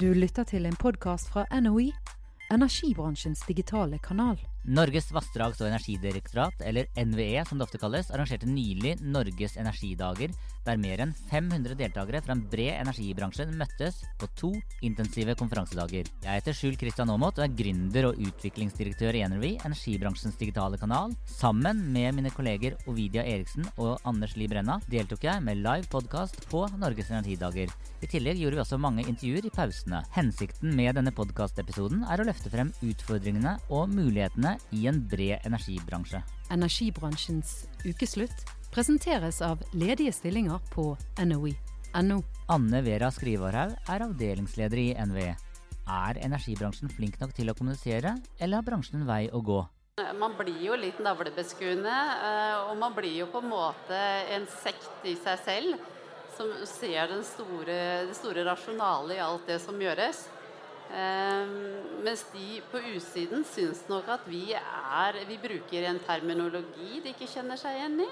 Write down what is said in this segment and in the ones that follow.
Du lytter til en podkast fra NOE, energibransjens digitale kanal. Norges vassdrags- og energidirektorat, eller NVE som det ofte kalles, arrangerte nylig Norges energidager, der mer enn 500 deltakere fra en bred energibransje møttes på to intensive konferansedager. Jeg heter Skjul Kristian Aamodt og er gründer og utviklingsdirektør i NRV, energibransjens digitale kanal. Sammen med mine kolleger Ovidia Eriksen og Anders Li Brenna deltok jeg med live podkast på Norges energidager. I tillegg gjorde vi også mange intervjuer i pausene. Hensikten med denne podkastepisoden er å løfte frem utfordringene og mulighetene i en bred energibransje. Energibransjens ukeslutt presenteres av ledige stillinger på NOE.no. Anne Vera Skrivarhaug er avdelingsleder i NVE. Er energibransjen flink nok til å kommunisere, eller har bransjen en vei å gå? Man blir jo litt navlebeskuende, eh, og man blir jo på en måte en sekt i seg selv. Som ser store, det store rasjonale i alt det som gjøres. Um, mens de på utsiden syns nok at vi er Vi bruker en terminologi de ikke kjenner seg igjen i.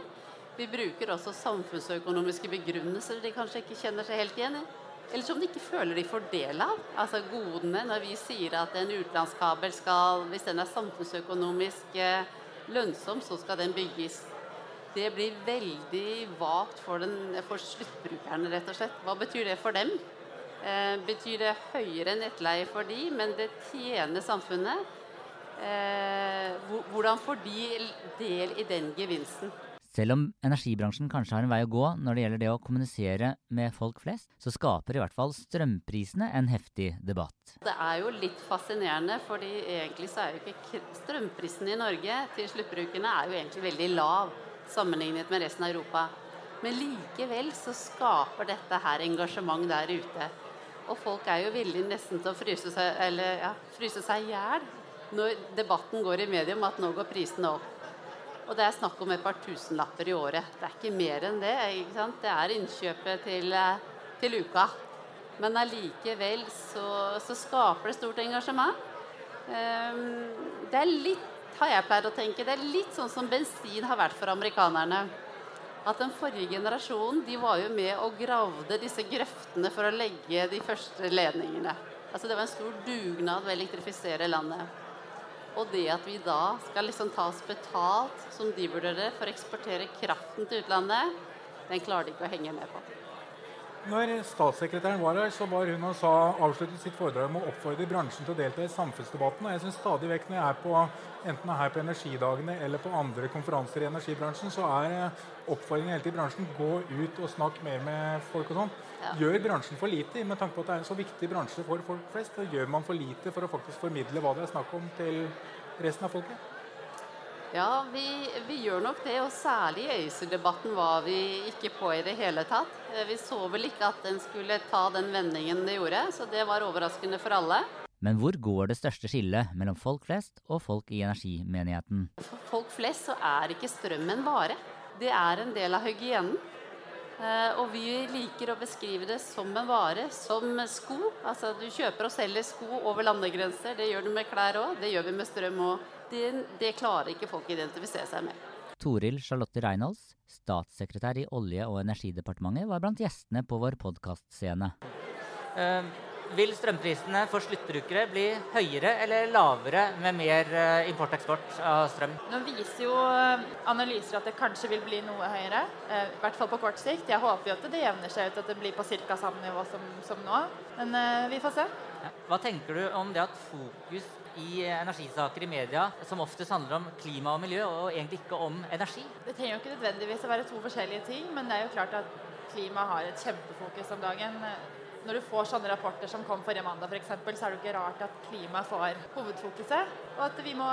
Vi bruker også samfunnsøkonomiske begrunnelser de kanskje ikke kjenner seg helt igjen i. Eller som de ikke føler de får del av. Altså godene når vi sier at en utenlandskabel skal Hvis den er samfunnsøkonomisk eh, lønnsom, så skal den bygges. Det blir veldig vagt for, den, for sluttbrukerne, rett og slett. Hva betyr det for dem? Eh, betyr det høyere nettleie for de, men det tjener samfunnet. Eh, hvordan får de del i den gevinsten? Selv om energibransjen kanskje har en vei å gå når det gjelder det å kommunisere med folk flest, så skaper i hvert fall strømprisene en heftig debatt. Det er jo litt fascinerende, fordi egentlig så er jo ikke strømprisen i Norge til sluttbrukerne er jo egentlig veldig lav sammenlignet med resten av Europa. Men likevel så skaper dette her engasjement der ute. Og folk er jo villige nesten til å fryse seg, eller, ja, fryse seg i hjel når debatten går i medium at nå går prisene opp. Og det er snakk om et par tusenlapper i året. Det er ikke mer enn det. ikke sant? Det er innkjøpet til, eh, til uka. Men allikevel så, så, skaper det stort engasjement. Um, det er litt, har jeg pleid å tenke, det er litt sånn som bensin har vært for amerikanerne at den forrige generasjonen de var jo med og gravde disse grøftene for å legge de første ledningene. Altså Det var en stor dugnad ved å elektrifisere landet. Og det at vi da skal liksom ta oss betalt, som de vurderer, for å eksportere kraften til utlandet, den klarer de ikke å henge med på. Når statssekretæren var her, så var hun og sa, avsluttet sitt foredrag med å oppfordre bransjen til å delta i samfunnsdebatten. Og jeg synes stadig vekk når jeg er på, enten er her på Energidagene eller på andre konferanser i energibransjen, så er eh, oppfordringen hele til bransjen gå ut og snakk mer med folk og sånn. Ja. Gjør bransjen for lite med tanke på at det er en så viktig bransje for folk flest? Så gjør man for lite for å faktisk formidle hva det er snakk om til resten av folket? Ja, vi, vi, gjør nok det. Og særlig i ACER-debatten var vi ikke på i det hele tatt. Eh, vi så vel ikke at den skulle ta den vendingen det gjorde, så det var overraskende for alle. Men hvor går det største skillet mellom folk flest og folk i energimenigheten? For folk flest så er ikke strøm en vare. Det er en del av hygienen. Eh, og vi liker å beskrive det som en vare, som sko. Altså du kjøper og selger sko over landegrenser. Det gjør du med klær òg. Det gjør vi med strøm òg det, det klarer ikke folk å identifisere seg med. Toril Charlotte Reinholds, statssekretær i Olje- og energidepartementet, var blant gjestene på vår podkastscene. Uh, vil strømprisene for sluttbrukere bli høyere eller lavere med mer uh, import-eksport av strøm? Nå viser jo uh, analyser at det kanskje vil bli noe høyere, i hvert fall på kort sikt. Jeg håper jo at det jevner seg ut, at det blir på ca. samme nivå som, som nå. Men vi får se. Hva tenker du om det at fokus i energisaker i media som oftest handler om klima og miljø, og egentlig ikke om energi? Det trenger jo ikke nødvendigvis å være to forskjellige ting, men det er jo klart at klima har et kjempefokus om dagen. Når du får sånne rapporter som kom forrige mandag, f.eks., for så er det jo ikke rart at klima får hovedfokuset, og at vi må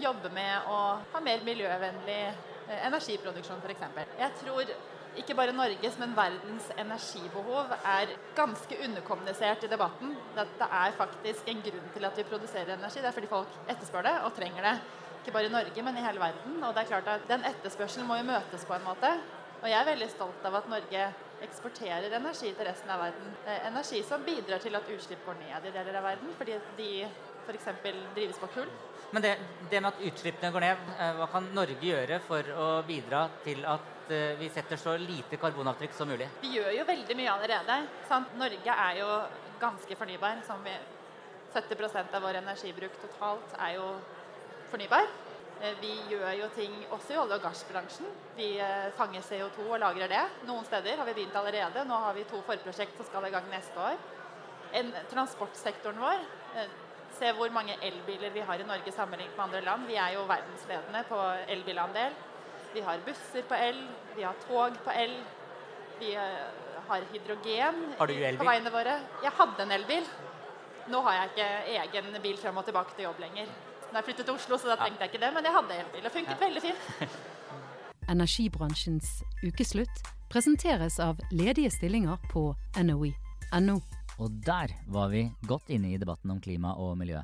jobbe med å ha mer miljøvennlig eh, energiproduksjon, f.eks. Jeg tror ikke bare Norges, men verdens energibehov er ganske underkommunisert i debatten. Det er faktisk en grunn til at vi produserer energi. Det er fordi folk etterspør det og trenger det. Ikke bare i Norge, men i hele verden. Og det er klart at Den etterspørselen må jo møtes på en måte. Og jeg er veldig stolt av at Norge eksporterer energi til resten av verden. Eh, energi som bidrar til at utslipp går ned i deler av verden, fordi de f.eks. drives på kull. Men det, det, med at utslippene går ned, eh, hva kan Norge gjøre for å bidra til at eh, vi setter så lite karbonavtrykk som mulig? Vi gjør jo veldig mye allerede. Sant? Norge er jo ganske fornybar. Som vi, 70% av vår energibruk totalt er jo fornybar. Eh, vi gjør jo ting også i olje- og gassbransjen. Vi fanger CO2 og lagrer det. Noen steder har vi begynt allerede. Nå har vi to forprosjekt som skal i gang neste år. En, transportsektoren vår Se hvor mange elbiler vi har i Norge sammenlignet med andre land. Vi er jo verdensledende på elbilandel. Vi har busser på el, vi har tog på el. Vi har hydrogen har du på veiene våre. Jeg hadde en elbil. Nå har jeg ikke egen bil frem og tilbake til jobb lenger. Når jeg flyttet til Oslo, så da trengte jeg ikke det, men jeg hadde elbil. Det funket veldig fint. Energibransjens ukeslutt presenteres av ledige stillinger på NOE.no. Og der var vi godt inne i debatten om klima og miljø.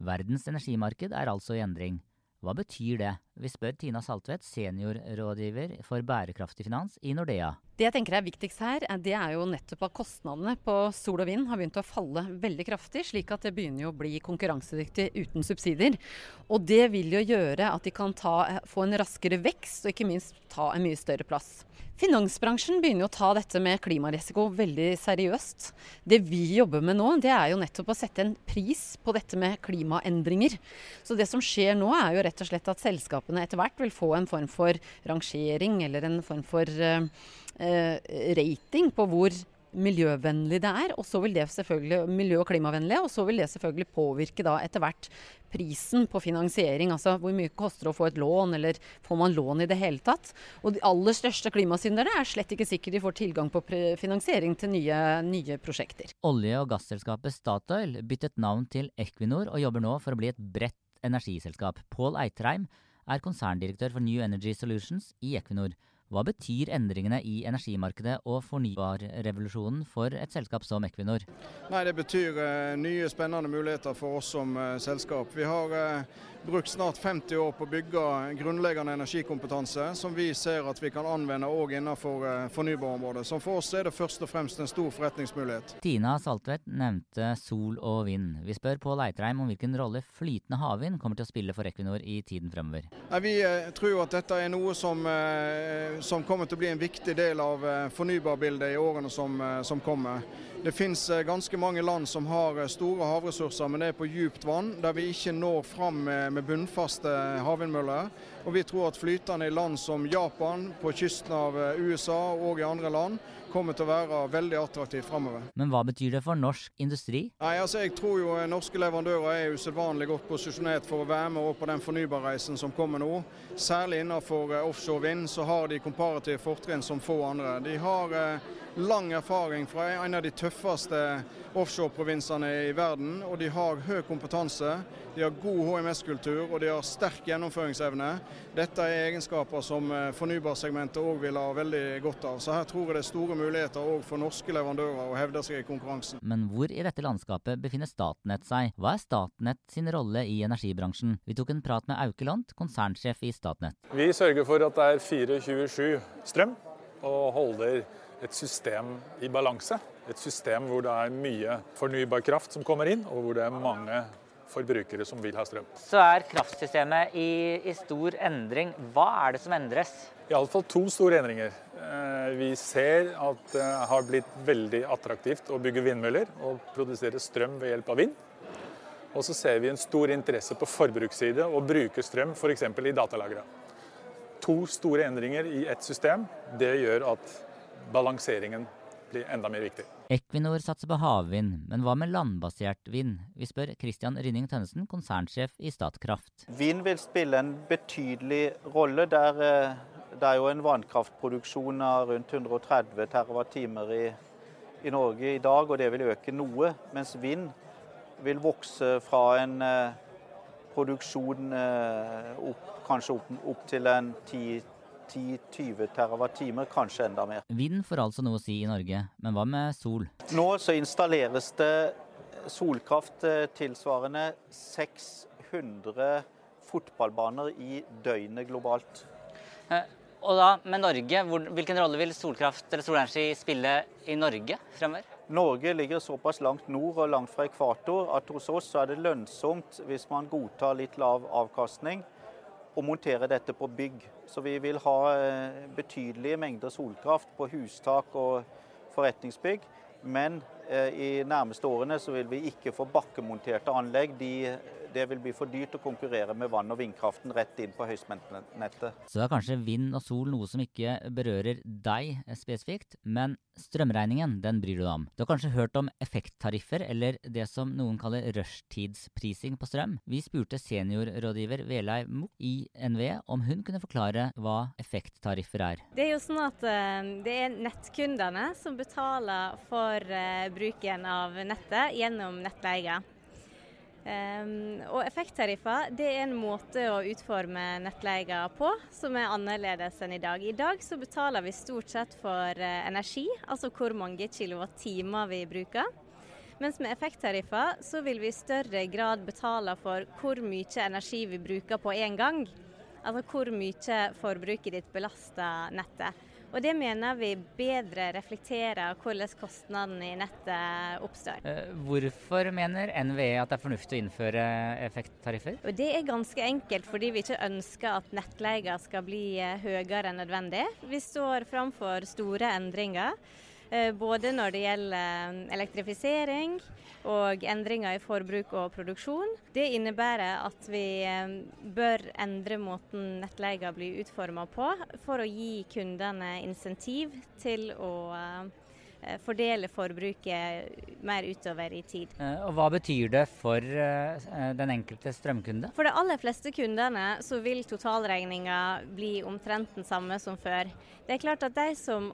Verdens energimarked er altså i endring. Hva betyr det? Vi spør Tina Saltvedt, seniorrådgiver for bærekraftig finans i Nordea. Det jeg tenker er viktigst her, det er jo nettopp at kostnadene på sol og vind har begynt å falle veldig kraftig, slik at det begynner å bli konkurransedyktig uten subsidier. Og det vil jo gjøre at de kan ta, få en raskere vekst, og ikke minst ta en mye større plass. Finansbransjen begynner jo å ta dette med klimarisiko veldig seriøst. Det vi jobber med nå, det er jo nettopp å sette en pris på dette med klimaendringer. Så det som skjer nå, er jo rett og slett at selskapene etter hvert vil få en form for rangering eller en form for uh, rating på hvor miljøvennlig det er. Og så vil det selvfølgelig miljø- og klimavennlig, og så vil det selvfølgelig påvirke da etter hvert prisen på finansiering. Altså hvor mye koster det å få et lån, eller får man lån i det hele tatt. Og de aller største klimasynderne er slett ikke sikkert de får tilgang på finansiering til nye, nye prosjekter. Olje- og gasselskapet Statoil byttet navn til Equinor og jobber nå for å bli et bredt energiselskap. Pål Eitreim er konserndirektør for New Energy Solutions i Equinor. Hva betyr endringene i energimarkedet og fornybarrevolusjonen for et selskap som Equinor? Nei, Det betyr uh, nye spennende muligheter for oss som uh, selskap. Vi har uh, brukt snart 50 år på å bygge grunnleggende energikompetanse som vi ser at vi kan anvende òg innenfor fornybarområdet. Så for oss er det først og fremst en stor forretningsmulighet. Tina Saltvedt nevnte sol og vind. Vi spør Pål Eitreim om hvilken rolle flytende havvind kommer til å spille for Equinor i tiden fremover. Vi tror at dette er noe som som kommer til å bli en viktig del av eh, fornybarbildet i årene som, eh, som kommer. Det finnes eh, ganske mange land som har store havressurser, men det er på djupt vann, der vi ikke når fram med, med bunnfaste havvindmøller. Og vi tror at flytende i land som Japan, på kysten av USA og i andre land, kommer til å være veldig attraktivt framover. Men hva betyr det for norsk industri? Nei, altså Jeg tror jo norske leverandører er usedvanlig godt posisjonert for å være med på den fornybarreisen som kommer nå. Særlig innenfor offshore vind så har de komparative fortrinn som få andre. De har eh, lang erfaring fra en av de tøffeste offshoreprovinsene i verden, og de har høy kompetanse. De har god HMS-kultur og de har sterk gjennomføringsevne. Dette er egenskaper som eh, fornybarsegmentet òg vil ha veldig godt av. Så her tror jeg det er store muligheter òg for norske leverandører å hevde seg i konkurransen. Men hvor i dette landskapet befinner Statnett seg? Hva er Statnett sin rolle i energibransjen? Vi tok en prat med Aukeland, konsernsjef i Statnett. Vi sørger for at det er 24-7 strøm, og holder et system i balanse. Et system hvor det er mye fornybar kraft som kommer inn, og hvor det er mange forbrukere som vil ha strøm. Så er kraftsystemet i, i stor endring. Hva er det som endres? Iallfall to store endringer. Eh, vi ser at det har blitt veldig attraktivt å bygge vindmøller og produsere strøm ved hjelp av vind. Og så ser vi en stor interesse på forbruksside å bruke strøm f.eks. i datalagra. To store endringer i ett system. Det gjør at balanseringen blir enda mer viktig. Equinor satser på havvind, men hva med landbasert vind? Vi spør Christian Rynning Tønnesen, konsernsjef i Statkraft. Vind vil spille en betydelig rolle. Der, eh, det er jo en vannkraftproduksjon av rundt 130 TWh i, i Norge i dag, og det vil øke noe. Mens vind vil vokse fra en eh, produksjon eh, opp, kanskje opp, opp til en 10 10-20 TWh, kanskje enda mer. Vind får altså noe å si i Norge, men hva med sol? Nå så installeres det solkraft eh, tilsvarende 600 fotballbaner i døgnet globalt. Eh, og da med Norge, hvilken rolle vil solkraft eller solenergi spille i Norge fremover? Norge ligger såpass langt nord og langt fra ekvator at hos oss er det lønnsomt hvis man godtar litt lav avkastning å montere dette på bygg. Så vi vil ha eh, betydelige mengder solkraft på hustak og forretningsbygg. Men Eh, I nærmeste årene så vil vi ikke få bakkemonterte anlegg. De, det vil bli for dyrt å konkurrere med vann- og vindkraften rett inn på høyspentnettet. Så er kanskje vind og sol noe som ikke berører deg spesifikt, men strømregningen den bryr du deg om. Du har kanskje hørt om effekttariffer, eller det som noen kaller rushtidsprising på strøm. Vi spurte seniorrådgiver Velei Munch i NVE om hun kunne forklare hva effekttariffer er. Det er jo sånn at uh, det er nettkundene som betaler for uh, bruken av nettet gjennom nettleie. Um, og effekttariffer det er en måte å utforme nettleia på som er annerledes enn i dag. I dag så betaler vi stort sett for uh, energi, altså hvor mange kilowattimer vi bruker. Mens med effekttariffer så vil vi i større grad betale for hvor mye energi vi bruker på én gang. Altså hvor mye forbruket ditt belaster nettet. Og det mener vi bedre reflekterer hvordan kostnadene i nettet oppstår. Eh, hvorfor mener NVE at det er fornuftig å innføre effekttariffer? Og det er ganske enkelt fordi vi ikke ønsker at nettleia skal bli eh, høyere enn nødvendig. Vi står framfor store endringer. Eh, både når det gjelder elektrifisering og endringer i forbruk og produksjon. Det innebærer at vi eh, bør endre måten nettleia blir utforma på, for å gi kundene insentiv til å eh, fordele forbruket mer utover i tid. Og Hva betyr det for den enkelte strømkunde? For de aller fleste kundene så vil totalregninga bli omtrent den samme som før. Det er klart at de som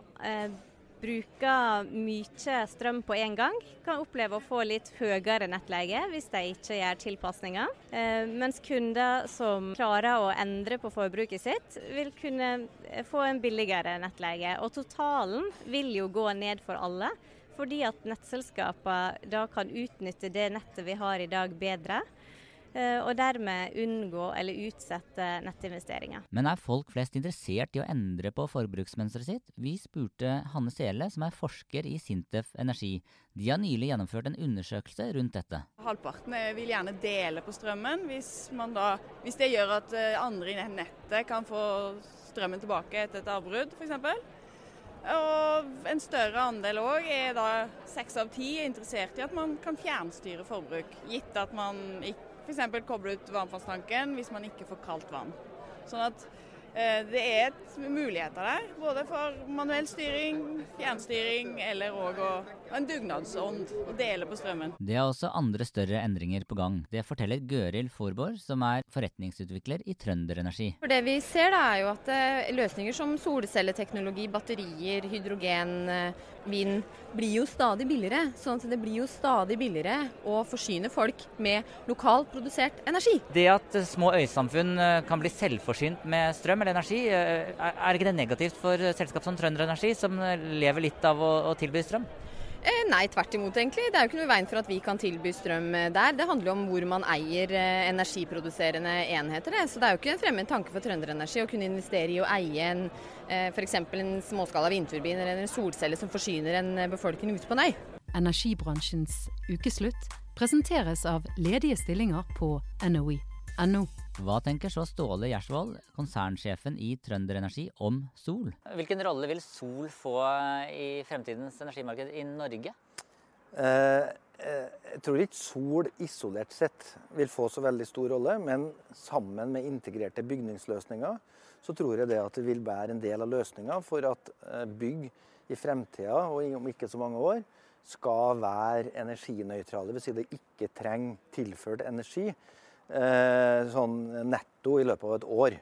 bruker mye strøm på en gang, kan oppleve å få litt høyere nettleie hvis de ikke gjør tilpasninger. Eh, mens kunder som klarer å endre på forbruket sitt, vil kunne få en billigere nettleie. Og totalen vil jo gå ned for alle, fordi at nettselskapene da kan utnytte det nettet vi har i dag bedre. Eh, og dermed unngå eller utsette nettinvesteringer. Men er folk flest interessert i å endre på forbruksmønsteret sitt? Vi spurte Hanne Sele, som er forsker i Sintef Energi. De har nylig gjennomført en undersøkelse rundt dette. Halvparten vil gjerne dele på strømmen, hvis, da, hvis det gjør at eh, andre i nettet kan få strømmen tilbake etter et avbrudd, f.eks. Og en større andel òg er da seks av ti interessert i at man kan fjernstyre forbruk, gitt at man ikke F.eks. koble ut varmtvannstanken hvis man ikke får kaldt vann. Sånn at det er et muligheter der, både for manuell styring, fjernstyring eller òg en dugnadsånd å dele på strømmen. Det er også andre større endringer på gang. Det forteller Gøril Forborg, som er forretningsutvikler i Trønder Energi. For det vi ser da er jo at eh, løsninger som solcelleteknologi, batterier, hydrogen, eh, vind blir jo stadig billigere. Sånn at det blir jo stadig billigere å forsyne folk med lokalt produsert energi. Det at små øysamfunn eh, kan bli selvforsynt med strøm eller energi, er ikke det negativt for selskap som Trønder Energi, som lever litt av å, å tilby strøm? Eh, nei, tvert imot egentlig. Det er jo ikke noe veien for at vi kan tilby strøm eh, der. Det handler jo om hvor man eier eh, energiproduserende enheter. Det. Så det er jo ikke en fremmed tanke for Trønderenergi å kunne investere i å eie en f.eks. en småskala vindturbin eller en solcelle som forsyner en befolkning ute på Nøy. Energibransjens ukeslutt presenteres av ledige stillinger på NOE.no. Hva tenker så Ståle Gjersvold, konsernsjefen i Trønder Energi, om sol? Hvilken rolle vil sol få i fremtidens energimarked i Norge? Eh, eh, jeg tror ikke sol isolert sett vil få så veldig stor rolle, men sammen med integrerte bygningsløsninger så tror jeg det at det vil være en del av løsninga for at eh, bygg i fremtida, og om ikke så mange år, skal være energinøytrale. Det vil si det ikke trenger tilført energi sånn netto i løpet av et år.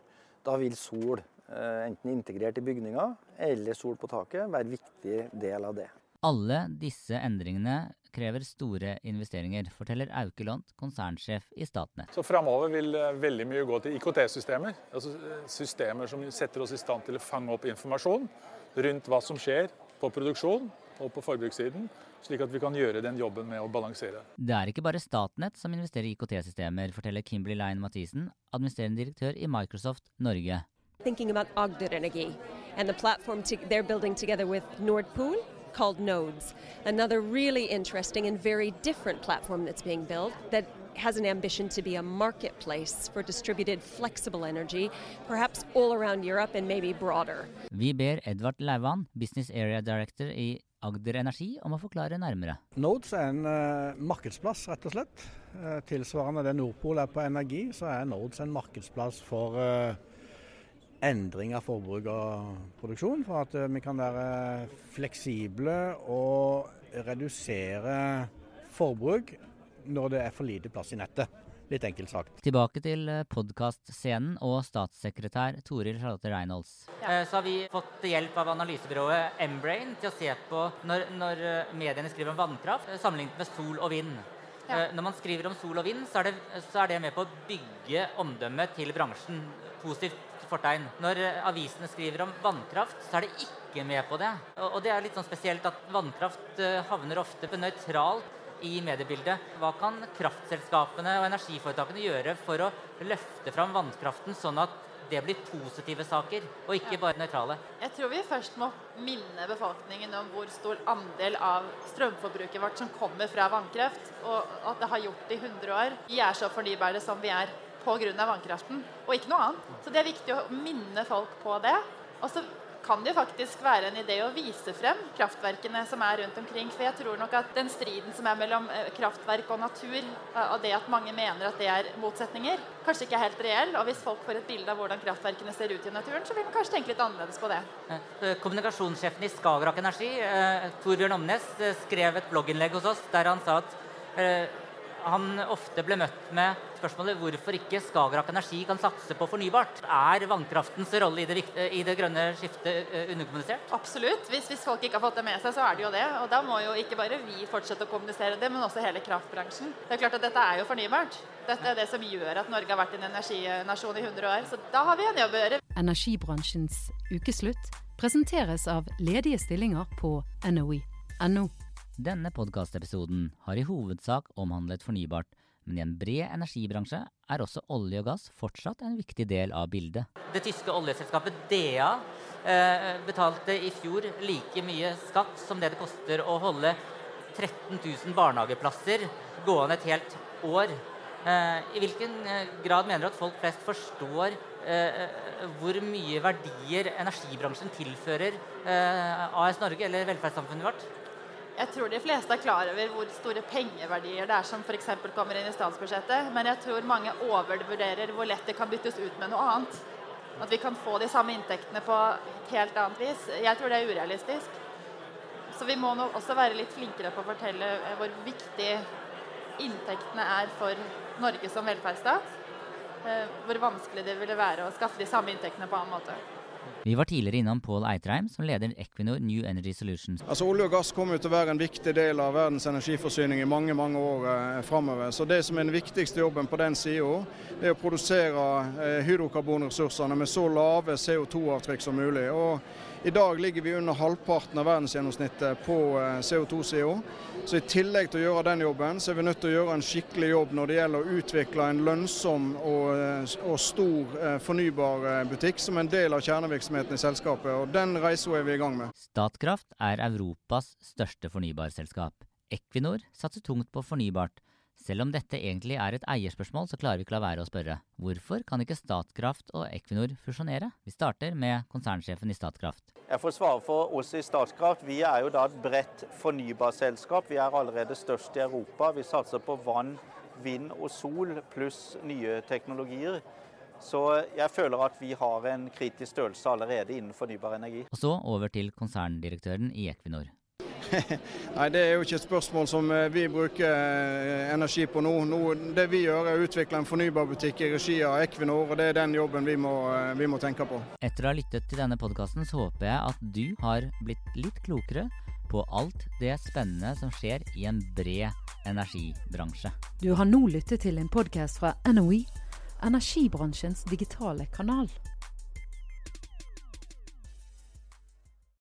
Da vil sol, eh, enten integrert i bygninga eller sol på taket, være en viktig del av det. Alle disse endringene krever store investeringer, forteller Auke Lont, konsernsjef i Statnett. Så Framover vil eh, veldig mye gå til IKT-systemer. altså Systemer som setter oss i stand til å fange opp informasjon rundt hva som skjer på produksjon og på forbrukssiden slik at vi kan gjøre den jobben med å balansere. Det er ikke bare Statnett som investerer i IKT-systemer, forteller Kimberley Line Mathisen, administrerende direktør i Microsoft Norge. Thinking about Agder Energi and the platform they're building together with Nordpool called Nodes, another really interesting and very different platform that's being built that has an ambition to be a marketplace for distributed flexible energy, perhaps all around Europe and maybe broader. Vi ber Edvard Lauan, Business Area Director i Agder Energi om å forklare nærmere. Nodes er en uh, markedsplass, rett og slett. Uh, tilsvarende det Nordpol er på energi, så er Nodes en markedsplass for uh, endring av forbruk og produksjon. For at vi kan være fleksible og redusere forbruk når det er for lite plass i nettet. Litt enkelt sagt. Tilbake til eh, podkastscenen og statssekretær Toril Charlotte Reynolds. Ja. Så har vi fått hjelp av analysebyrået Embrain til å se på når, når eh, mediene skriver om vannkraft, eh, sammenlignet med sol og vind. Ja. Når man skriver om sol og vind, så er, det, så er det med på å bygge omdømmet til bransjen. Positivt fortegn. Når avisene skriver om vannkraft, så er det ikke med på det. Og det er litt sånn spesielt at vannkraft havner ofte på nøytralt i mediebildet. Hva kan kraftselskapene og energiforetakene gjøre for å løfte fram vannkraften, sånn at det blir positive saker, og ikke bare nøytrale? Jeg tror vi først må minne befolkningen om hvor stor andel av strømforbruket vårt som kommer fra vannkraft, og at det har gjort det i 100 år. Vi er så fornybare som vi er pga. vannkraften, og ikke noe annet. Så det er viktig å minne folk på det. Og så kan det jo faktisk være en idé å vise frem kraftverkene som er rundt omkring. For jeg tror nok at den striden som er mellom eh, kraftverk og natur, eh, og det at mange mener at det er motsetninger, kanskje ikke er helt reell. Og hvis folk får et bilde av hvordan kraftverkene ser ut i naturen, så vil man kanskje tenke litt annerledes på det. Eh, kommunikasjonssjefen i Skagerrak Energi, Torbjørn Omnes, skrev et blogginnlegg hos oss der han sa at han ofte ble møtt med spørsmålet hvorfor ikke Skagerrak Energi kan satse på fornybart. Er vannkraftens rolle i det, i det grønne skiftet eh, underkommunisert? Absolutt. Hvis, hvis, folk ikke har fått det med seg, så er det jo det. Og da må jo ikke bare vi fortsette å kommunisere det, men også hele kraftbransjen. Det er klart at dette er jo fornybart. Dette er det som gjør at Norge har vært en energinasjon i 100 år. Så da har vi en jobb å gjøre. Energibransjens ukeslutt presenteres av ledige stillinger på NOE.no. Denne podkastepisoden har i hovedsak omhandlet fornybart, men i en bred energibransje er også olje og gass fortsatt en viktig del av bildet. Det tyske oljeselskapet DEA eh, betalte i fjor like mye skatt som det det koster å holde 13 000 barnehageplasser gående et helt år. Eh, I hvilken eh, grad mener du at folk flest forstår hvor mye verdier energibransjen tilfører AS Norge eller velferdssamfunnet vårt? Jeg tror de fleste er klar over hvor store pengeverdier det er som f.eks. kommer inn i statsbudsjettet, men jeg tror mange overvurderer hvor lett det kan byttes ut med noe annet. At vi kan få de samme inntektene på et helt annet vis. Jeg tror det er urealistisk. Så vi må nok også være litt flinkere på å fortelle hvor viktig inntektene er for Norge som velferdsstat. Eh, hvor vanskelig det ville være å skaffe de samme inntektene på en annen måte. Vi var tidligere innom Pål Eitreim, som leder Equinor New Energy Solutions. Altså Olje og gass kommer til å være en viktig del av verdens energiforsyning i mange mange år eh, framover. Så det som er den viktigste jobben på den sida, er å produsere eh, hydrokarbonressursene med så lave CO2-avtrykk som mulig. Og i dag ligger vi under halvparten av verdensgjennomsnittet på eh, CO2-sida. Så I tillegg til å gjøre den jobben, så er vi nødt til å gjøre en skikkelig jobb når det gjelder å utvikle en lønnsom og, eh, og stor eh, fornybar butikk som en del av kjernevirksomheten i selskapet. og Den reisa er vi i gang med. Statkraft er Europas største fornybarselskap. Equinor satser tungt på fornybart. Selv om dette egentlig er et eierspørsmål, så klarer vi ikke la være å spørre. Hvorfor kan ikke Statkraft og Equinor fusjonere? Vi starter med konsernsjefen i Statkraft. Jeg får svare for oss i Statkraft. Vi er jo da et bredt fornybarselskap. Vi er allerede størst i Europa. Vi satser på vann, vind og sol pluss nye teknologier. Så jeg føler at vi har en kritisk størrelse allerede innen fornybar energi. Og så over til konserndirektøren i Equinor. Nei, Det er jo ikke et spørsmål som eh, vi bruker eh, energi på nå. nå. Det vi gjør er å utvikle en fornybarbutikk i regi av Equinor, og det er den jobben vi må, eh, vi må tenke på. Etter å ha lyttet til denne podkasten, så håper jeg at du har blitt litt klokere på alt det spennende som skjer i en bred energibransje. Du har nå lyttet til en podkast fra NOE, energibransjens digitale kanal.